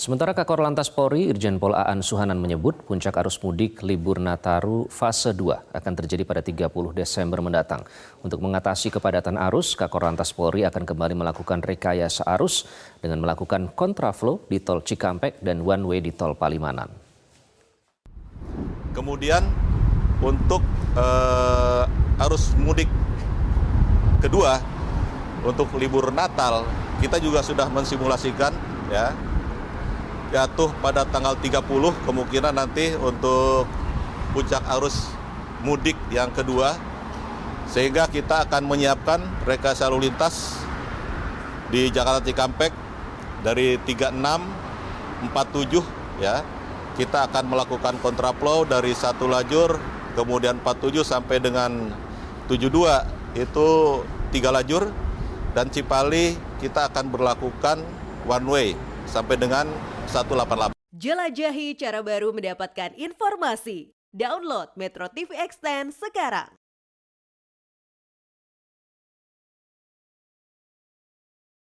Sementara Kakor Lantas Polri, Irjen Pol Aan Suhanan menyebut puncak arus mudik libur Nataru fase 2 akan terjadi pada 30 Desember mendatang. Untuk mengatasi kepadatan arus, Kakor Lantas Polri akan kembali melakukan rekayasa arus dengan melakukan kontraflow di tol Cikampek dan one way di tol Palimanan. Kemudian untuk uh, arus mudik kedua untuk libur Natal kita juga sudah mensimulasikan ya jatuh pada tanggal 30 kemungkinan nanti untuk puncak arus mudik yang kedua. Sehingga kita akan menyiapkan rekayasa lalu lintas di Jakarta Cikampek dari 36 47 ya. Kita akan melakukan kontraflow dari satu lajur kemudian 47 sampai dengan 72 itu tiga lajur. Dan Cipali kita akan berlakukan one way sampai dengan 188. Jelajahi cara baru mendapatkan informasi. Download Metro TV Extend sekarang.